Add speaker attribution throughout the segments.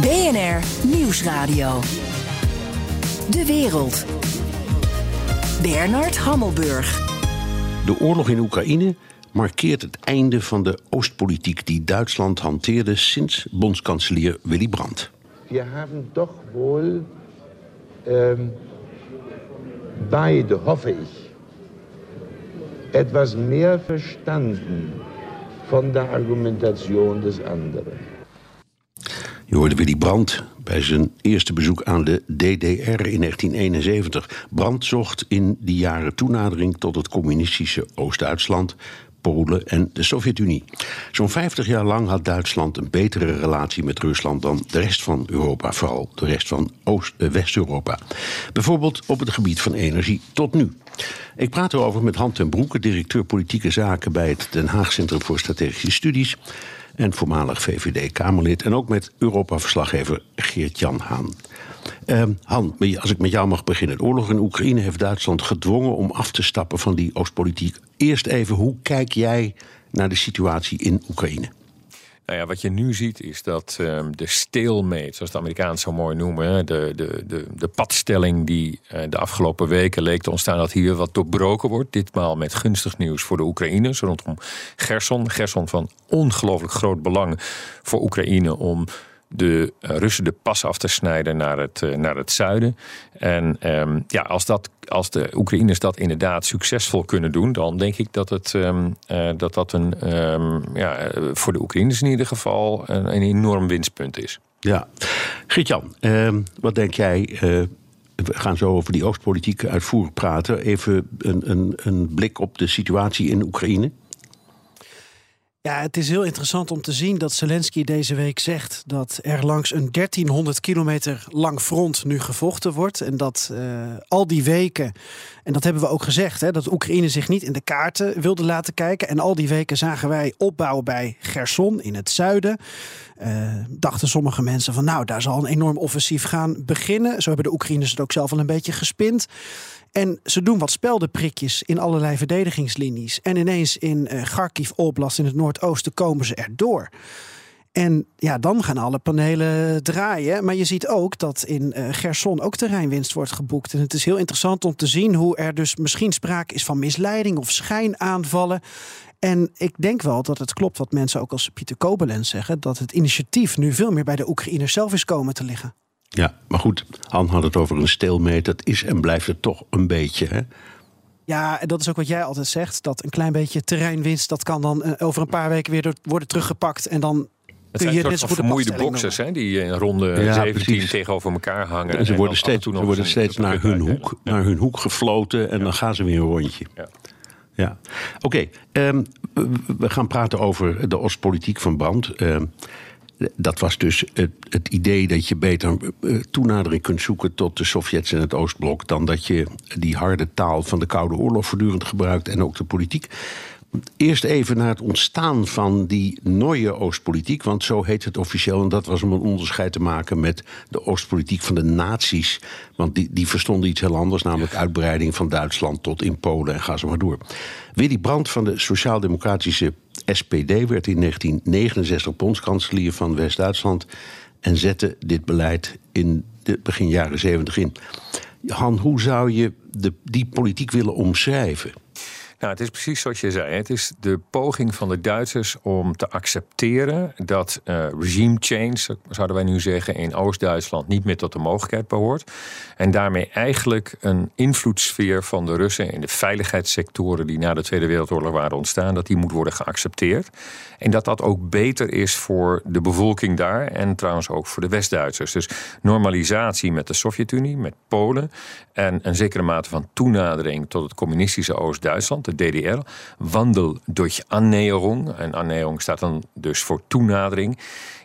Speaker 1: BNR Nieuwsradio. De wereld. Bernard Hammelburg.
Speaker 2: De oorlog in Oekraïne markeert het einde van de Oostpolitiek die Duitsland hanteerde sinds bondskanselier Willy Brandt.
Speaker 3: We hebben toch wohl ähm, beide, hoffe ich, etwas mehr verstanden von der Argumentation des anderen.
Speaker 2: Je hoorde Willy Brandt bij zijn eerste bezoek aan de DDR in 1971. Brandt zocht in die jaren toenadering tot het communistische Oost-Duitsland, Polen en de Sovjet-Unie. Zo'n 50 jaar lang had Duitsland een betere relatie met Rusland dan de rest van Europa, vooral de rest van eh, West-Europa. Bijvoorbeeld op het gebied van energie tot nu. Ik praat erover met Han ten Broeke, directeur politieke zaken bij het Den Haag Centrum voor Strategische Studies en voormalig VVD-Kamerlid. En ook met Europa-verslaggever Geert-Jan Haan. Han, als ik met jou mag beginnen. De oorlog in Oekraïne heeft Duitsland gedwongen om af te stappen van die Oostpolitiek. Eerst even, hoe kijk jij naar de situatie in Oekraïne?
Speaker 4: Nou ja, wat je nu ziet is dat um, de stalemate, zoals de Amerikanen zo mooi noemen, de, de, de, de padstelling die uh, de afgelopen weken leek te ontstaan, dat hier wat doorbroken wordt. Ditmaal met gunstig nieuws voor de Oekraïners rondom Gerson. Gerson van ongelooflijk groot belang voor Oekraïne om de Russen de pas af te snijden naar het, uh, naar het zuiden. En um, ja, als, dat, als de Oekraïners dat inderdaad succesvol kunnen doen, dan denk ik dat het, um, uh, dat, dat een, um, ja, voor de Oekraïners in ieder geval een, een enorm winstpunt is.
Speaker 2: Ja, Gert-Jan, wat denk jij? we gaan zo over die Oostpolitiek uitvoerig praten. Even een, een, een blik op de situatie in Oekraïne.
Speaker 5: Ja, het is heel interessant om te zien dat Zelensky deze week zegt dat er langs een 1300 kilometer lang front nu gevochten wordt. En dat uh, al die weken, en dat hebben we ook gezegd, hè, dat Oekraïne zich niet in de kaarten wilde laten kijken. En al die weken zagen wij opbouwen bij Gerson in het zuiden. Uh, dachten sommige mensen van nou, daar zal een enorm offensief gaan beginnen. Zo hebben de Oekraïners het ook zelf al een beetje gespind. En ze doen wat speldenprikjes in allerlei verdedigingslinies. En ineens in uh, Kharkiv Oblast in het noordoosten komen ze erdoor. En ja, dan gaan alle panelen draaien. Maar je ziet ook dat in uh, Gerson ook terreinwinst wordt geboekt. En het is heel interessant om te zien hoe er dus misschien sprake is van misleiding of schijnaanvallen. En ik denk wel dat het klopt wat mensen ook als Pieter Kobelens zeggen: dat het initiatief nu veel meer bij de Oekraïners zelf is komen te liggen.
Speaker 2: Ja, maar goed, Han had het over een stilmeet. Dat is en blijft het toch een beetje, hè?
Speaker 5: Ja, en dat is ook wat jij altijd zegt. Dat een klein beetje terreinwinst, dat kan dan uh, over een paar weken weer worden teruggepakt. En dan
Speaker 4: het zijn soort van vermoeide boxers hè, die in ronde ja, 17 precies. tegenover elkaar hangen.
Speaker 2: En ze worden steeds, ze worden steeds naar, hun hoek, ja. naar hun hoek gefloten en ja. dan gaan ze weer een rondje. Ja. ja. Oké, okay, um, we gaan praten over de Oostpolitiek van Brand. Um, dat was dus het, het, idee dat je beter toenadering kunt zoeken tot de Sovjets en het Oostblok. dan dat je die harde taal van de Koude Oorlog voortdurend gebruikt en ook de politiek. Eerst even naar het ontstaan van die nieuwe Oostpolitiek, want zo heet het officieel. En dat was om een onderscheid te maken met de Oostpolitiek van de naties. Want die, die verstonden iets heel anders, namelijk uitbreiding van Duitsland tot in Polen en ga zo maar door. Willy Brandt van de Sociaal-Democratische SPD werd in 1969 bondskanselier van West-Duitsland en zette dit beleid in de begin jaren 70 in. Han, hoe zou je de, die politiek willen omschrijven?
Speaker 4: Nou, het is precies zoals je zei. Het is de poging van de Duitsers om te accepteren dat uh, regime change, zouden wij nu zeggen, in Oost-Duitsland niet meer tot de mogelijkheid behoort. En daarmee eigenlijk een invloedssfeer van de Russen in de veiligheidssectoren die na de Tweede Wereldoorlog waren ontstaan, dat die moet worden geaccepteerd. En dat dat ook beter is voor de bevolking daar en trouwens ook voor de West-Duitsers. Dus normalisatie met de Sovjet-Unie, met Polen en een zekere mate van toenadering tot het communistische Oost-Duitsland de DDR. Wandel durch Annäherung. En Annäherung staat dan dus voor toenadering.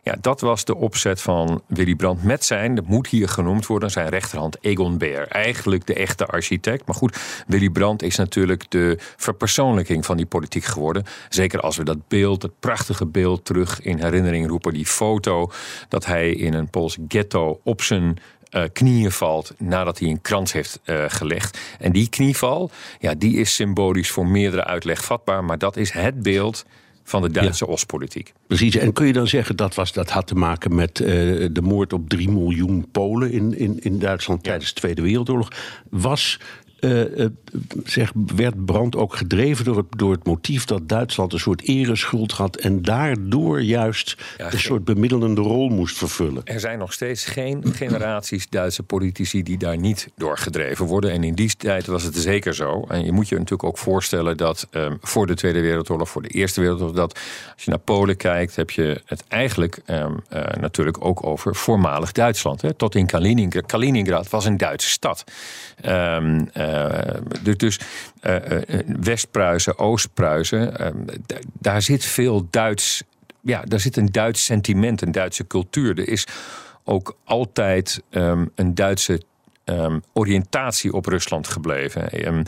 Speaker 4: Ja, dat was de opzet van Willy Brandt met zijn, dat moet hier genoemd worden, zijn rechterhand Egon Beer. Eigenlijk de echte architect. Maar goed, Willy Brandt is natuurlijk de verpersoonlijking van die politiek geworden. Zeker als we dat beeld, het prachtige beeld terug in herinnering roepen. Die foto dat hij in een Pools ghetto op zijn uh, knieën valt nadat hij een krans heeft uh, gelegd. En die knieval, ja, die is symbolisch voor meerdere uitleg vatbaar. Maar dat is het beeld van de Duitse ja. Oostpolitiek.
Speaker 2: Precies, en kun je dan zeggen dat was, dat had te maken met uh, de moord op 3 miljoen Polen in, in, in Duitsland tijdens de Tweede Wereldoorlog? Was uh, zeg, werd Brand ook gedreven door het, door het motief dat Duitsland een soort ereschuld had en daardoor juist ja, een soort bemiddelende rol moest vervullen.
Speaker 4: Er zijn nog steeds geen generaties Duitse politici die daar niet door gedreven worden. En in die tijd was het zeker zo. En je moet je natuurlijk ook voorstellen dat um, voor de Tweede Wereldoorlog, voor de Eerste Wereldoorlog, dat als je naar Polen kijkt, heb je het eigenlijk um, uh, natuurlijk ook over voormalig Duitsland. Hè. Tot in Kaliningrad. Kaliningrad was een Duitse stad. Um, dus dus uh, West-Pruisen, Oost-Pruisen, daar zit veel Duits. Ja, daar zit een Duits sentiment, een Duitse cultuur. Er is ook altijd um, een Duitse Um, oriëntatie op Rusland gebleven.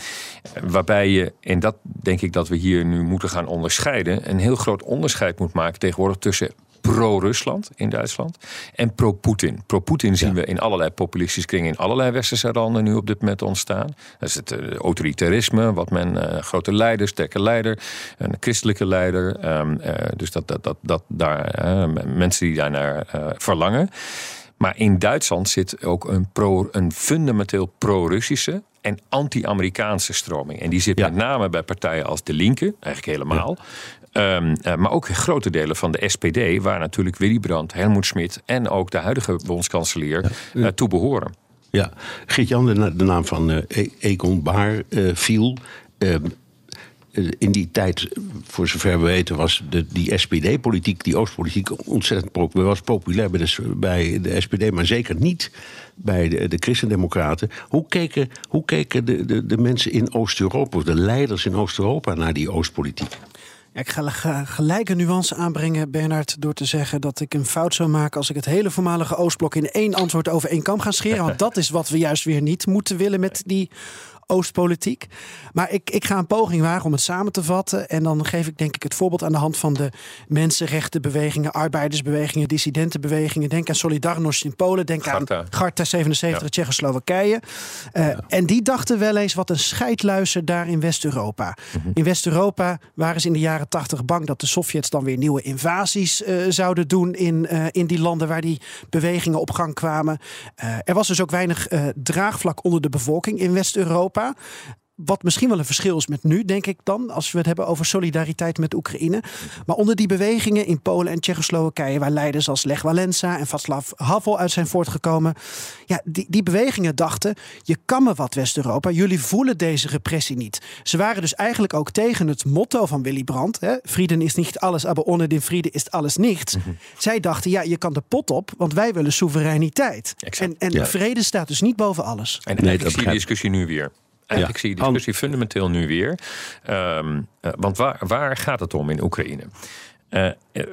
Speaker 4: Waarbij je, en dat denk ik dat we hier nu moeten gaan onderscheiden, een heel groot onderscheid moet maken tegenwoordig tussen pro-Rusland in Duitsland en pro-Poetin. Pro-Poetin zien we in allerlei populistische kringen in allerlei westerse landen nu op dit moment ontstaan. Dat is het uh, autoritarisme, wat men uh, grote leider, sterke leider, een christelijke leider. Um, uh, dus dat, dat, dat, dat daar mensen die daarnaar verlangen. Maar in Duitsland zit ook een, pro, een fundamenteel pro-Russische en anti-Amerikaanse stroming. En die zit ja. met name bij partijen als De Linke, eigenlijk helemaal. Um, uh, maar ook grote delen van de SPD, waar natuurlijk Willy Brandt, Helmoet Schmidt en ook de huidige bondskanselier ja. uh, toe behoren.
Speaker 2: Ja, Geert-Jan, de, de, naam van uh, Egon Baar viel. in die tijd, voor zover we weten, was de, die SPD-politiek, die Oostpolitiek, ontzettend populair. Was populair bij de, bij de SPD, maar zeker niet bij de, de Christendemocraten. Hoe keken, hoe keken de, de, de mensen in Oost-Europa, of de leiders in Oost-Europa, naar die Oostpolitiek?
Speaker 5: Ja, ik ga gelijk een nuance aanbrengen, Bernard, door te zeggen dat ik een fout zou maken als ik het hele voormalige Oostblok in één antwoord over één kam ga scheren. Want dat is wat we juist weer niet moeten willen met die Oostpolitiek. Maar ik, ik ga een poging wagen om het samen te vatten. En dan geef ik denk ik het voorbeeld aan de hand van de mensenrechtenbewegingen, arbeidersbewegingen, dissidentenbewegingen. Denk aan Solidarność in Polen, denk Garta. aan Garta 77, ja. Tsjechoslowakije. Uh, ja. En die dachten wel eens wat een scheidluizer daar in West-Europa. Mm -hmm. In West-Europa waren ze in de jaren 80 bang dat de Sovjets dan weer nieuwe invasies uh, zouden doen in, uh, in die landen waar die bewegingen op gang kwamen. er was dus ook weinig draagvlak onder de bevolking in West-Europa. Wat misschien wel een verschil is met nu, denk ik dan, als we het hebben over solidariteit met Oekraïne. Maar onder die bewegingen in Polen en Tsjechoslowakije, waar leiders als Lech Walensa en Václav Havel uit zijn voortgekomen, ja, die, die bewegingen dachten: je kan me wat West-Europa, jullie voelen deze repressie niet. Ze waren dus eigenlijk ook tegen het motto van Willy Brandt: hè, Frieden is niet alles, aber ohne den Frieden is alles niets. Mm-hmm. Zij dachten: ja, je kan de pot op, want wij willen soevereiniteit. Exact. En, en ja. vrede staat dus niet boven alles.
Speaker 4: En nee, dat zie je discussie nu weer. Eigenlijk zie je die discussie fundamenteel nu weer. Um, uh, want waar, waar gaat het om in Oekraïne? Uh,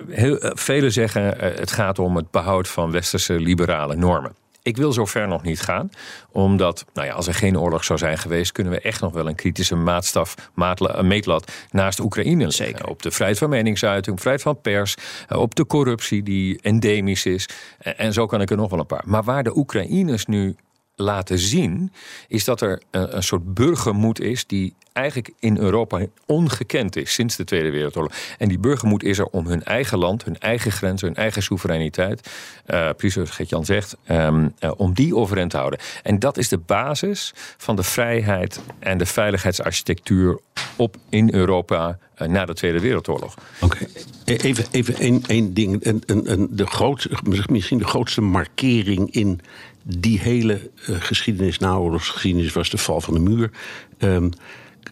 Speaker 4: heel, uh, velen zeggen het gaat om het behoud van westerse liberale normen. Ik wil zover nog niet gaan, omdat nou ja, als er geen oorlog zou zijn geweest, kunnen we echt nog wel een kritische maatstaf, maatla, meetlat naast Oekraïne
Speaker 5: Zeker.
Speaker 4: Op de vrijheid van meningsuiting, op vrijheid van pers, op de corruptie die endemisch is. En zo kan ik er nog wel een paar. Maar waar de Oekraïners nu laten zien, is dat er een, een, soort burgermoed is die eigenlijk in Europa ongekend is sinds de Tweede Wereldoorlog. En die burgermoed is er om hun eigen land, hun eigen grenzen, hun eigen soevereiniteit, uh, precies zoals Gert-Jan zegt, um, uh, om die overeind te houden. En dat is de basis van de vrijheid en de veiligheidsarchitectuur op in Europa na de Tweede Wereldoorlog.
Speaker 2: Oké, okay. even, even één, één ding. En, en, de grootste, misschien de grootste markering in die hele uh, geschiedenis, naoorlogsgeschiedenis, was de val van de muur. Um,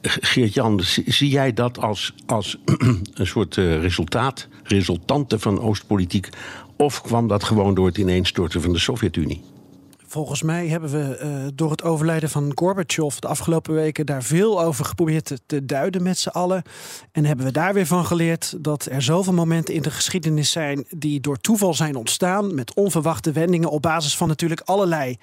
Speaker 2: Geert-Jan, zie jij dat als, als een soort uh, resultaat, resultante van Oostpolitiek? Of kwam dat gewoon door het ineenstorten van de Sovjet-Unie?
Speaker 5: Volgens mij hebben we eh, door het overlijden van Gorbachev de afgelopen weken daar veel over geprobeerd te, duiden met z'n allen. En hebben we daar weer van geleerd dat er zoveel momenten in de geschiedenis zijn die door toeval zijn ontstaan. Met onverwachte wendingen op basis van natuurlijk allerlei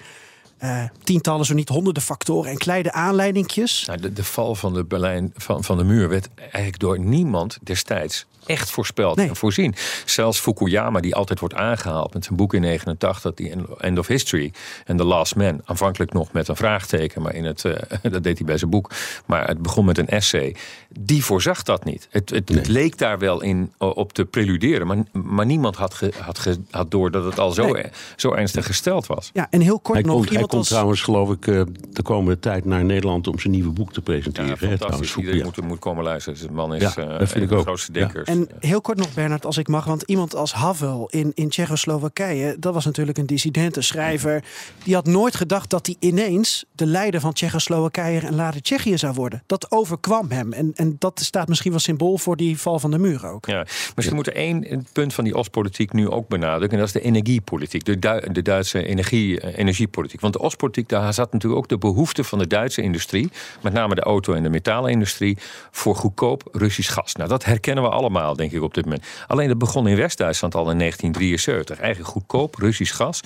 Speaker 5: uh, tientallen, zo niet honderden factoren en kleine aanleidingjes.
Speaker 4: Nou, de, de, val van de, Berlijn, van, van de muur werd eigenlijk door niemand destijds echt voorspeld en voorzien. Zelfs Fukuyama, die altijd wordt aangehaald met zijn boek in 89, die End of History en The Last Man, aanvankelijk nog met een vraagteken, maar in het, uh, dat deed hij bij zijn boek, maar het begon met een essay. Die voorzag dat niet. Het, het, het leek daar wel in op te preluderen, maar, maar niemand had, ge, had, ge, had door dat het al zo, nee. zo ernstig gesteld was.
Speaker 5: Ja, en heel kort
Speaker 2: hij
Speaker 5: nog.
Speaker 2: Komt, hij komt trouwens, geloof ik, uh, de komende tijd naar Nederland om zijn nieuwe boek te presenteren.
Speaker 4: Ja, fantastisch. Iedereen moet, moet komen luisteren. De man is ja, uh, een de grootste denkers.
Speaker 5: En heel kort nog, Bernard, als ik mag. Want iemand als Havel in, in Tsjechoslowakije, dat was natuurlijk een dissidente schrijver. Die had nooit gedacht dat hij ineens de leider van Tsjechoslowakije en later Tsjechië zou worden. Dat overkwam hem. En, en dat staat misschien wel symbool voor die val van de muur ook.
Speaker 4: Ja, misschien moet er één punt van die Oostpolitiek nu ook benadrukken. En dat is de energiepolitiek. De, de Duitse energie, uh, energiepolitiek. Want de Oostpolitiek, daar zat natuurlijk ook de behoefte van de Duitse industrie. Met name de auto- en de metalenindustrie. Voor goedkoop Russisch gas. Nou, dat herkennen we allemaal, denk ik, op dit moment. Alleen dat begon in West-Duitsland al in 1973. Eigenlijk goedkoop Russisch gas.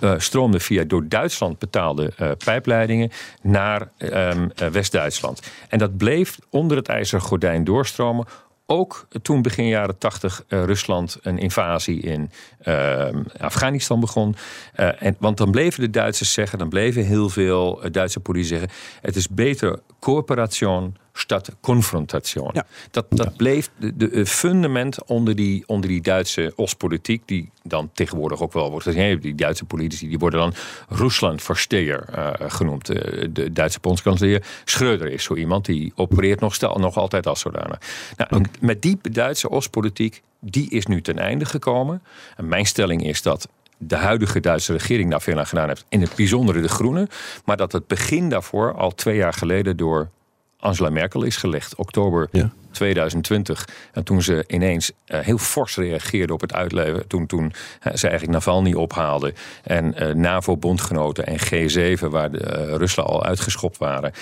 Speaker 4: Uh, stroomde via door Duitsland betaalde uh, pijpleidingen naar um, uh, West-Duitsland. En dat bleef onder het ijzeren gordijn doorstromen. Ook toen begin jaren 80 Rusland een invasie in ehm, Afghanistan begon. en, want dan bleven de Duitsers zeggen, dan bleven heel veel Duitse politici zeggen: het is beter coöperatie statt confrontation. Ja. Dat, dat ja. bleef de, de, fundament onder die, onder die Duitse Oostpolitiek, die dan tegenwoordig ook wel wordt gezien. Die Duitse politici die worden dan Ruslandversteer uh, genoemd. Uh, de Duitse bondskanselier Schröder is zo iemand die opereert nog, stel, nog altijd als zodanig. Nou, okay. Met die Duitse Oostpolitiek, die is nu ten einde gekomen. En mijn stelling is dat de huidige Duitse regering daar veel aan gedaan heeft. In het bijzondere de Groenen. Maar dat het begin daarvoor al twee jaar geleden door Angela Merkel is gelegd. Oktober. 2020. En toen ze ineens uh, heel fors reageerde op het uitleveren. Toen, toen uh, ze eigenlijk Navalny ophaalde. En uh, NAVO-bondgenoten en G7, waar de, Rusland al uitgeschopt waren.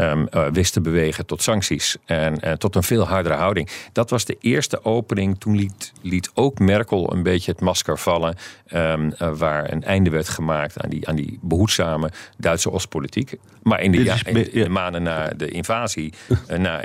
Speaker 4: Um, wisten bewegen tot sancties. En tot een veel hardere houding. Dat was de eerste opening. Toen liet, liet ook Merkel een beetje het masker vallen. Um, waar een einde werd gemaakt aan die, aan die behoedzame Duitse Oostpolitiek. Maar in de, ja, in, in de maanden na de invasie, na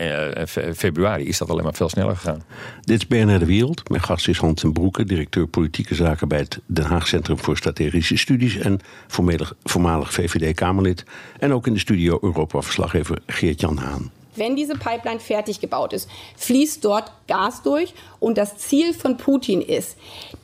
Speaker 4: februari is dat alleen maar veel sneller gegaan.
Speaker 2: Dit is BNR De Wereld. Mijn gast is Hans ten Broeke, directeur politieke zaken bij het Den Haag Centrum voor Strategische Studies en voormalig, voormalig VVD-Kamerlid. En ook in de studio Europa-verslaggever Geert-Jan Haan.
Speaker 6: Wenn diese Pipeline fertig gebaut ist, fließt dort Gas durch. Und das Ziel von Putin ist,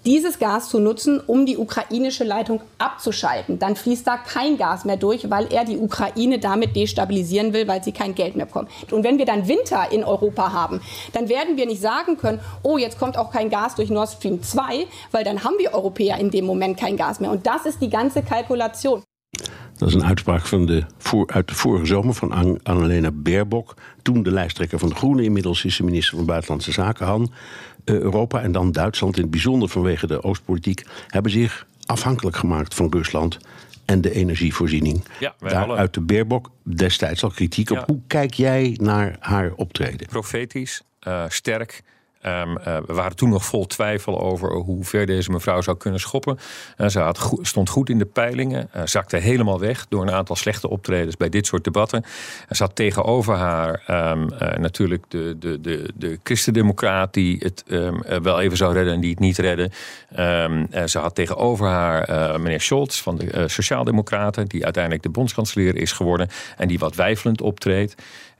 Speaker 6: dieses Gas zu nutzen, um die ukrainische Leitung abzuschalten. Dann fließt da kein Gas mehr durch, weil er die Ukraine damit destabilisieren will, weil sie kein Geld mehr bekommt. Und wenn wir dann Winter in Europa haben, dann werden wir nicht sagen können, oh, jetzt kommt auch kein Gas durch Nord Stream 2, weil dann haben wir Europäer in dem Moment kein Gas mehr. Und das ist die ganze Kalkulation.
Speaker 2: Dat is een uitspraak van de, voor, uit de vorige zomer van Annalena Baerbock. Toen de lijsttrekker van de Groenen. Inmiddels is ze minister van Buitenlandse Zaken. Han. Uh, Europa en dan Duitsland in het bijzonder vanwege de Oostpolitiek... hebben zich afhankelijk gemaakt van Rusland en de energievoorziening.
Speaker 4: Ja,
Speaker 2: Daar uit de Baerbock destijds al kritiek op. Hoe kijk jij naar haar optreden?
Speaker 4: Profetisch, uh, sterk... Um, uh, we waren toen nog vol twijfel over hoe ver deze mevrouw zou kunnen schoppen. Uh, ze had stond goed in de peilingen, uh, zakte helemaal weg door een aantal slechte optredens bij dit soort debatten. Er zat tegenover haar um, natuurlijk de, de, de, de die het um, wel even zou redden en die het niet redde. ze had tegenover haar meneer Scholz van de Sociaaldemocraten, die uiteindelijk de bondskanselier is geworden en die wat wijfelend optreedt.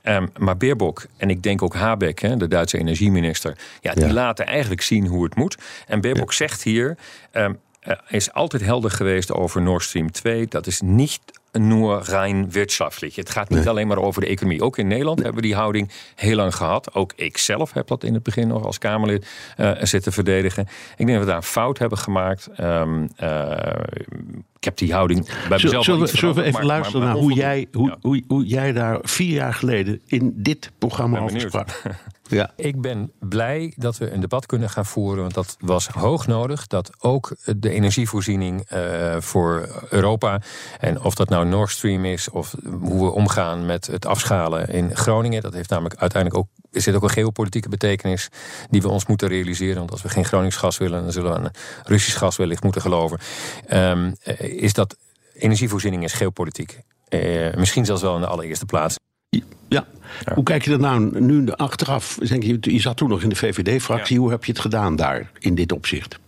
Speaker 4: Um, maar Baerbock en ik denk ook Habeck, hè, de Duitse energieminister, ja, die ja. laten eigenlijk zien hoe het moet. En Baerbock ja. zegt hier, um, uh, is altijd helder geweest over Nord Stream 2. Dat is niet nur rein wirtschaftlich. Het gaat niet nee. alleen maar over de economie. Ook in Nederland nee. hebben we die houding heel lang gehad. Ook ik zelf heb dat in het begin nog als Kamerlid uh, zitten verdedigen. Ik denk dat we daar een fout hebben gemaakt. Um, uh, ik heb die houding bij mezelf
Speaker 2: Zullen, we, zullen we even maar, luisteren maar, maar, naar hoe jij, hoe, ja. hoe, hoe jij daar vier jaar geleden in dit programma over sprak? Ja.
Speaker 4: Ik ben blij dat we een debat kunnen gaan voeren. Want dat was hoog nodig. Dat ook de energievoorziening uh, voor Europa. En of dat nou Nord Stream is. Of hoe we omgaan met het afschalen in Groningen. Dat heeft namelijk uiteindelijk ook. Er zit ook een geopolitieke betekenis. Die we ons moeten realiseren. Want als we geen Gronings gas willen. dan zullen we aan Russisch gas wellicht moeten geloven. Um, is dat energievoorziening is geopolitiek. Uh, misschien zelfs wel in de allereerste plaats.
Speaker 2: Ja. Hoe kijk je er nou nu achteraf? Je, je zat toen nog in de VVD-fractie. Hoe heb je het gedaan daar in dit opzicht?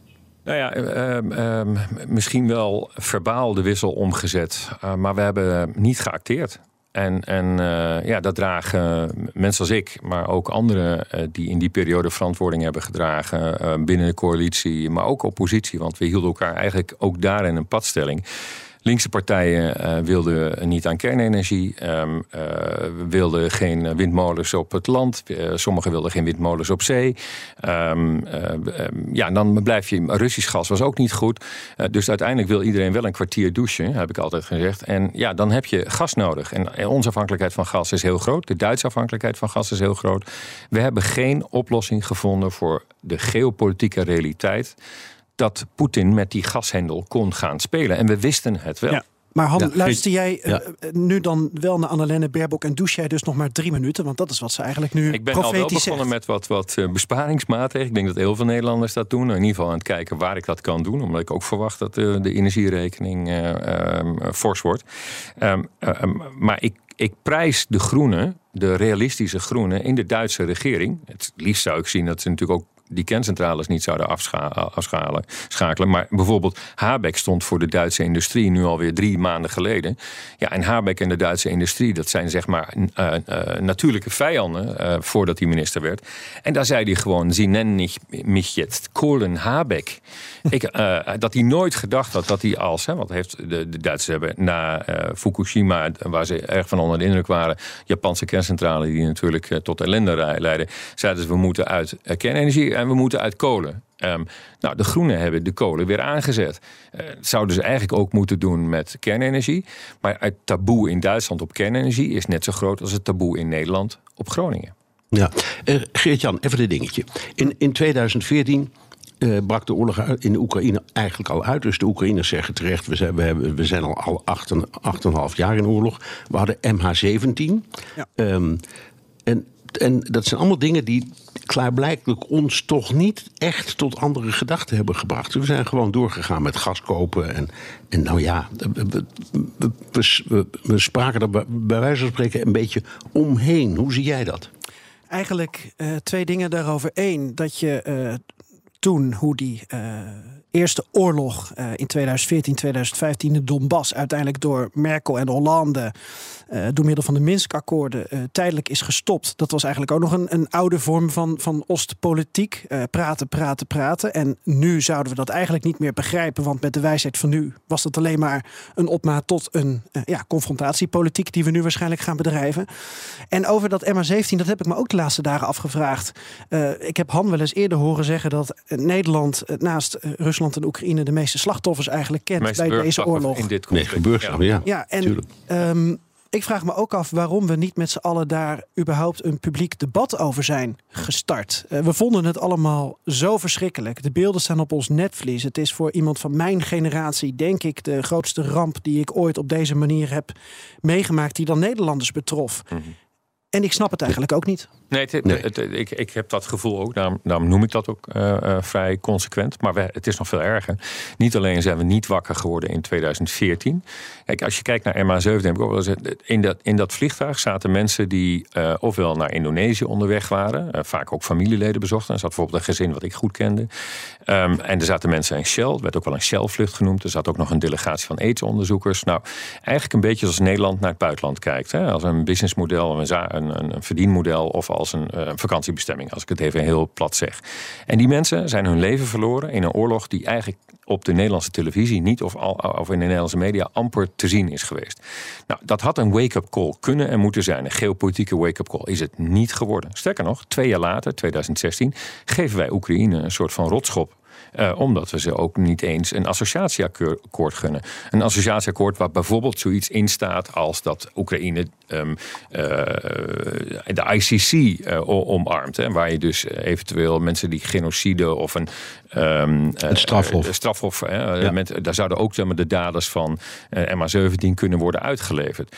Speaker 4: Nou ja, uh, uh, misschien wel verbaal de wissel omgezet. Uh, maar we hebben niet geacteerd. En, en uh, ja, dat dragen mensen als ik, maar ook anderen uh, die in die periode verantwoording hebben gedragen binnen de coalitie, maar ook oppositie. Want we hielden elkaar eigenlijk ook daarin een padstelling. Linkse partijen uh, wilden niet aan kernenergie, um, uh, wilden geen windmolens op het land, uh, sommigen wilden geen windmolens op zee. Um, ja, dan blijf je. Russisch gas was ook niet goed. dus uiteindelijk wil iedereen wel een kwartier douchen, heb ik altijd gezegd. En ja, dan heb je gas nodig. En onze afhankelijkheid van gas is heel groot. De Duitse afhankelijkheid van gas is heel groot. We hebben geen oplossing gevonden voor de geopolitieke realiteit dat Poetin met die gashendel kon gaan spelen. En we wisten het wel.
Speaker 5: Ja. Maar Han, ja, luister jij ja. uh, nu dan wel naar Annalene Baerbock en douche jij dus nog maar drie minuten? Want dat is wat ze eigenlijk nu
Speaker 4: Ik ben al wel begonnen
Speaker 5: zegt.
Speaker 4: met wat, wat uh, besparingsmaatregelen. Ik denk dat heel veel Nederlanders dat doen. In ieder geval aan het kijken waar ik dat kan doen. Omdat ik ook verwacht dat uh, de energierekening fors wordt. Um, maar ik, ik prijs de groenen, de realistische groenen in de Duitse regering. Het liefst zou ik zien dat ze natuurlijk ook die kerncentrales niet zouden afscha afschalen, schakelen. Maar bijvoorbeeld Habeck stond voor de Duitse industrie nu alweer drie maanden geleden. Ja, en Habeck en de Duitse industrie, dat zijn zeg maar uh, uh, natuurlijke vijanden uh, voordat hij minister werd. En daar zei hij gewoon, sie nennen mich jetzt Kohlen Habeck. Ik, dat hij nooit gedacht had dat hij als, hè, wat heeft de, de Duitsers hebben na Fukushima, waar ze erg van onder de indruk waren, Japanse kerncentrale die natuurlijk tot ellende leiden, zeiden ze we moeten uit kernenergie en we moeten uit kolen. Um, nou, de Groenen hebben de kolen weer aangezet. Uh, zouden ze eigenlijk ook moeten doen met kernenergie. Maar het taboe in Duitsland op kernenergie is net zo groot als het taboe in Nederland op Groningen.
Speaker 2: Ja, uh, Geert-Jan, even een dingetje. In, in 2014 uh, brak de oorlog in de Oekraïne eigenlijk al uit. Dus de Oekraïners zeggen terecht, we zijn, we hebben, we zijn al, al 8,5 jaar in oorlog. We hadden MH17. Ja. Um, en en dat zijn allemaal dingen die klaarblijkelijk ons toch niet echt tot andere gedachten hebben gebracht. We zijn gewoon doorgegaan met gas kopen. En, en nou ja, we, we, spraken er bij wijze van spreken een beetje omheen. Hoe zie jij dat?
Speaker 5: Eigenlijk uh, twee dingen daarover. Eén, dat je uh, toen, hoe die uh, eerste oorlog in 2014, 2015, de Donbass, uiteindelijk door Merkel en Hollande uh, door middel van de Minsk-akkoorden tijdelijk is gestopt. Dat was eigenlijk ook nog een, een oude vorm van, van Oostpolitiek. Praten, praten, praten. En nu zouden we dat eigenlijk niet meer begrijpen. Want met de wijsheid van nu was dat alleen maar een opmaat tot een ja, confrontatiepolitiek die we nu waarschijnlijk gaan bedrijven. En over dat MH17, dat heb ik me ook de laatste dagen afgevraagd. ik heb Han wel eens eerder horen zeggen dat Nederland naast Rusland en Oekraïne de meeste slachtoffers eigenlijk kent
Speaker 4: meeste
Speaker 5: bij deze oorlog.
Speaker 4: In dit
Speaker 2: nee, gebeurt ja. ja.
Speaker 5: Ja, en um, ik vraag me ook af waarom we niet met z'n allen daar überhaupt een publiek debat over zijn gestart. Uh, we vonden het allemaal zo verschrikkelijk. De beelden staan op ons netvlies. Het is voor iemand van mijn generatie, denk ik, de grootste ramp die ik ooit op deze manier heb meegemaakt, die dan Nederlanders betrof. Mm -hmm. En ik snap het eigenlijk ook niet.
Speaker 4: Nee, het, nee. Het, het, ik, ik heb dat gevoel ook. Daarom, daarom noem ik dat ook uh, uh, vrij consequent. Maar we, het is nog veel erger. Niet alleen zijn we niet wakker geworden in 2014. Kijk, als je kijkt naar MH17, heb ik ook wel eens, in, dat, in dat vliegtuig zaten mensen die uh, ofwel naar Indonesië onderweg waren. vaak ook familieleden bezochten. Er zat bijvoorbeeld een gezin wat ik goed kende. Um, en er zaten mensen in Shell. Het werd ook wel een Shell-vlucht genoemd. Er zat ook nog een delegatie van aidsonderzoekers. Nou, eigenlijk een beetje als Nederland naar het buitenland kijkt. Hè? Als een businessmodel, een, een, verdienmodel of als een uh, vakantiebestemming, als ik het even heel plat zeg. En die mensen zijn hun leven verloren in een oorlog die eigenlijk op de Nederlandse televisie niet of, al, of in de Nederlandse media amper te zien is geweest. Nou, dat had een wake-up call kunnen en moeten zijn. Een geopolitieke wake-up call is het niet geworden. Sterker nog, twee jaar later, 2016, geven wij Oekraïne een soort van rotschop omdat we ze ook niet eens een associatieakkoord gunnen. Een associatieakkoord waar bijvoorbeeld zoiets in staat als dat Oekraïne um, de ICC omarmt. Hè, waar je dus eventueel mensen die genocide of een,
Speaker 2: um, strafhof,
Speaker 4: strafhof hè, met, daar zouden ook zeg maar, de daders van MH17 kunnen worden uitgeleverd.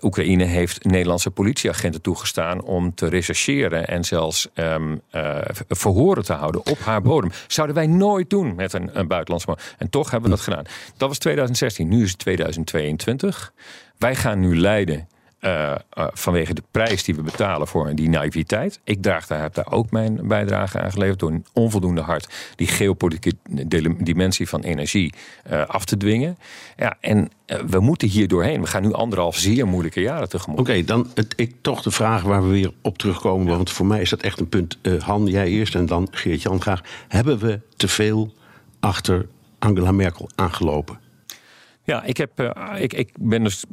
Speaker 4: Oekraïne heeft Nederlandse politieagenten toegestaan om te rechercheren en zelfs um, verhoren te houden op haar bodem. Zouden wij nooit doen met een, een buitenlandse. En toch hebben we dat gedaan. Dat was 2016, nu is het 2022. Wij gaan nu leiden uh, uh, vanwege de prijs die we betalen voor die naïviteit. Ik draag daar, heb daar ook mijn bijdrage aan geleverd door een onvoldoende hard die geopolitieke dimensie van energie uh, af te dwingen. Ja, en we moeten hier doorheen. We gaan nu anderhalf zeer moeilijke jaren tegemoet.
Speaker 2: Oké, dan het, ik, toch de vraag waar we weer op terugkomen. Want voor mij is dat echt een punt. Han, jij eerst en dan Geert-Jan graag. Hebben we te veel achter Angela Merkel aangelopen?
Speaker 4: Ja, ik, heb, uh, ik, ik ben dus.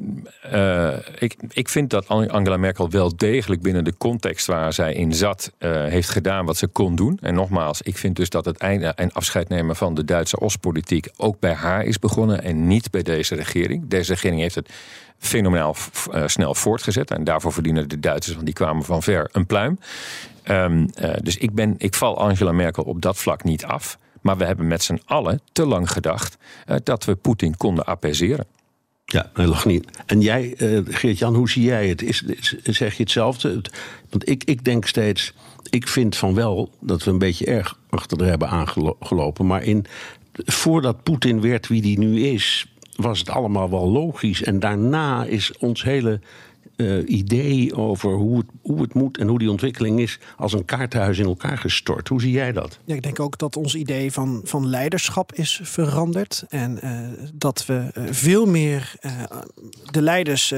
Speaker 4: Uh, ik, ik vind dat Angela Merkel wel degelijk binnen de context waar zij in zat, uh, heeft gedaan wat ze kon doen. En nogmaals, ik vind dus dat het einde en afscheid nemen van de Duitse Oostpolitiek ook bij haar is begonnen en niet bij deze regering. Deze regering heeft het fenomenaal snel voortgezet. En daarvoor verdienen de Duitsers, want die kwamen van ver, een pluim. Um, dus ik, ben, ik val Angela Merkel op dat vlak niet af. Maar we hebben met z'n allen te lang gedacht uh, dat we Poetin konden apaiseren.
Speaker 2: Ja, lag niet. En jij, uh, Geert-Jan, hoe zie jij het? Is, zeg je hetzelfde? Want ik, ik denk steeds, ik vind van wel dat we een beetje erg achter er hebben aangelopen. Maar in, voordat Poetin werd wie die nu is, was het allemaal wel logisch. En daarna is ons hele uh, idee over hoe het, hoe het moet en hoe die ontwikkeling is als een kaartenhuis in elkaar gestort. Hoe zie jij dat?
Speaker 5: Ja, ik denk ook dat ons idee van, van leiderschap is veranderd. En uh, dat we uh, veel meer de leiders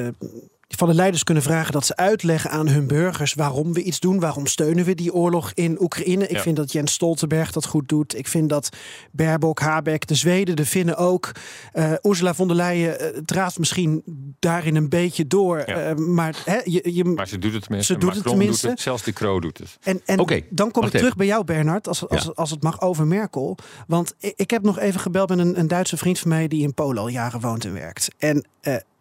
Speaker 5: van de leiders kunnen vragen dat ze uitleggen aan hun burgers waarom we iets doen. Waarom steunen we die oorlog in Oekraïne? Ik vind dat Jens Stoltenberg dat goed doet. Ik vind dat Baerbock, Habeck, de Zweden, de Finnen ook. Uh, Ursula von der Leyen uh, draaft misschien daarin een beetje door. Ja. Uh, maar, je, je,
Speaker 4: maar ze doet het tenminste. Ze doet Macron het tenminste. Doet het, zelfs de Croo doet het.
Speaker 5: En, en okay, dan kom ik terug bij jou, Bernard, als, als, ja. als het mag over Merkel. Want ik, ik heb nog even gebeld met een, een Duitse vriend van mij die in Polen al jaren woont en werkt. En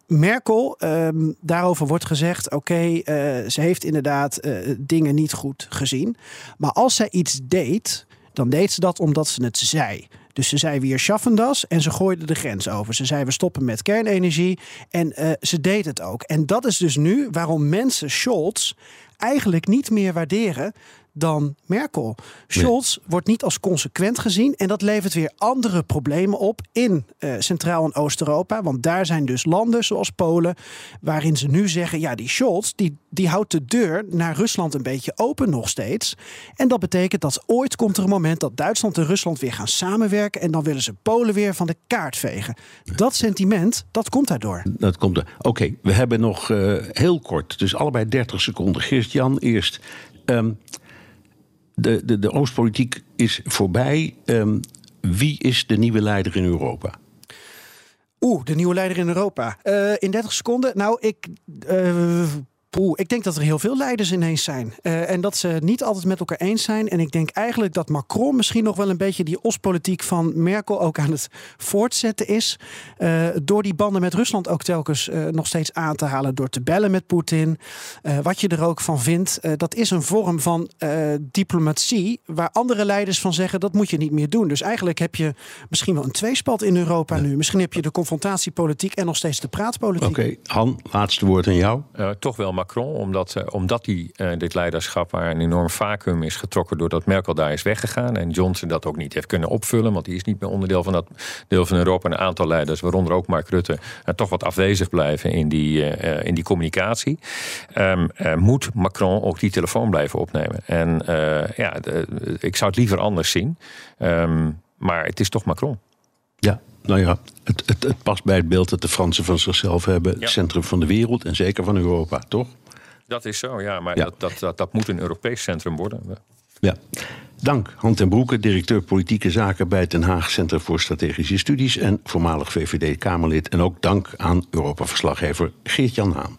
Speaker 5: Merkel, um, daarover wordt gezegd: oké, uh, ze heeft inderdaad uh, dingen niet goed gezien. Maar als zij iets deed, dan deed ze dat omdat ze het zei. Dus ze zei weer schaffen das en ze gooide de grens over. Ze zei we stoppen met kernenergie en uh, ze deed het ook. En dat is dus nu waarom mensen Scholz eigenlijk niet meer waarderen dan Merkel. Scholz nee. wordt niet als consequent gezien en dat levert weer andere problemen op in uh, Centraal- en Oost-Europa. Want daar zijn dus landen zoals Polen, waarin ze nu zeggen: ja, die Scholz die, die houdt de deur naar Rusland een beetje open nog steeds. En dat betekent dat ooit komt er een moment dat Duitsland en Rusland weer gaan samenwerken en dan willen ze Polen weer van de kaart vegen. Dat sentiment, dat komt daardoor.
Speaker 2: Dat komt er. Oké, okay, we hebben nog uh, heel kort, dus allebei 30 seconden. Geert-Jan eerst. Um, de, de, de Oostpolitiek is voorbij. Um, wie is de nieuwe leider in Europa?
Speaker 5: Oeh, de nieuwe leider in Europa. Uh, in 30 seconden. Nou, ik. Uh, Poeh, ik denk dat er heel veel leiders ineens zijn. Uh, en dat ze niet altijd met elkaar eens zijn. En ik denk eigenlijk dat Macron misschien nog wel een beetje die Oostpolitiek van Merkel ook aan het voortzetten is. Uh, door die banden met Rusland ook telkens uh, nog steeds aan te halen. Door te bellen met Poetin. wat je er ook van vindt. dat is een vorm van diplomatie. Waar andere leiders van zeggen dat moet je niet meer doen. Dus eigenlijk heb je misschien wel een tweespalt in Europa ja. nu. Misschien heb je de confrontatiepolitiek en nog steeds de praatpolitiek.
Speaker 2: Oké, okay. Han, laatste woord aan jou.
Speaker 4: toch wel Macron, omdat, uh, omdat die, uh, dit leiderschap waar een enorm vacuüm is getrokken doordat Merkel daar is weggegaan en Johnson dat ook niet heeft kunnen opvullen, want die is niet meer onderdeel van dat deel van Europa. Een aantal leiders, waaronder ook Mark Rutte, uh, toch wat afwezig blijven in die, in die communicatie. Um, moet Macron ook die telefoon blijven opnemen. En ja, ik zou het liever anders zien, um, maar het is toch Macron.
Speaker 2: Ja, nou ja, het, het, het, past bij het beeld dat de Fransen van zichzelf hebben. Ja. Het centrum van de wereld en zeker van Europa, toch?
Speaker 4: Dat is zo, ja. Maar ja. Dat, dat, dat, dat, moet een Europees centrum worden.
Speaker 2: Ja. Dank, Han ten Broeke, directeur politieke zaken bij het Den Haag Centrum voor Strategische Studies en voormalig VVD-Kamerlid. En ook dank aan Europa-verslaggever Geert-Jan Haan.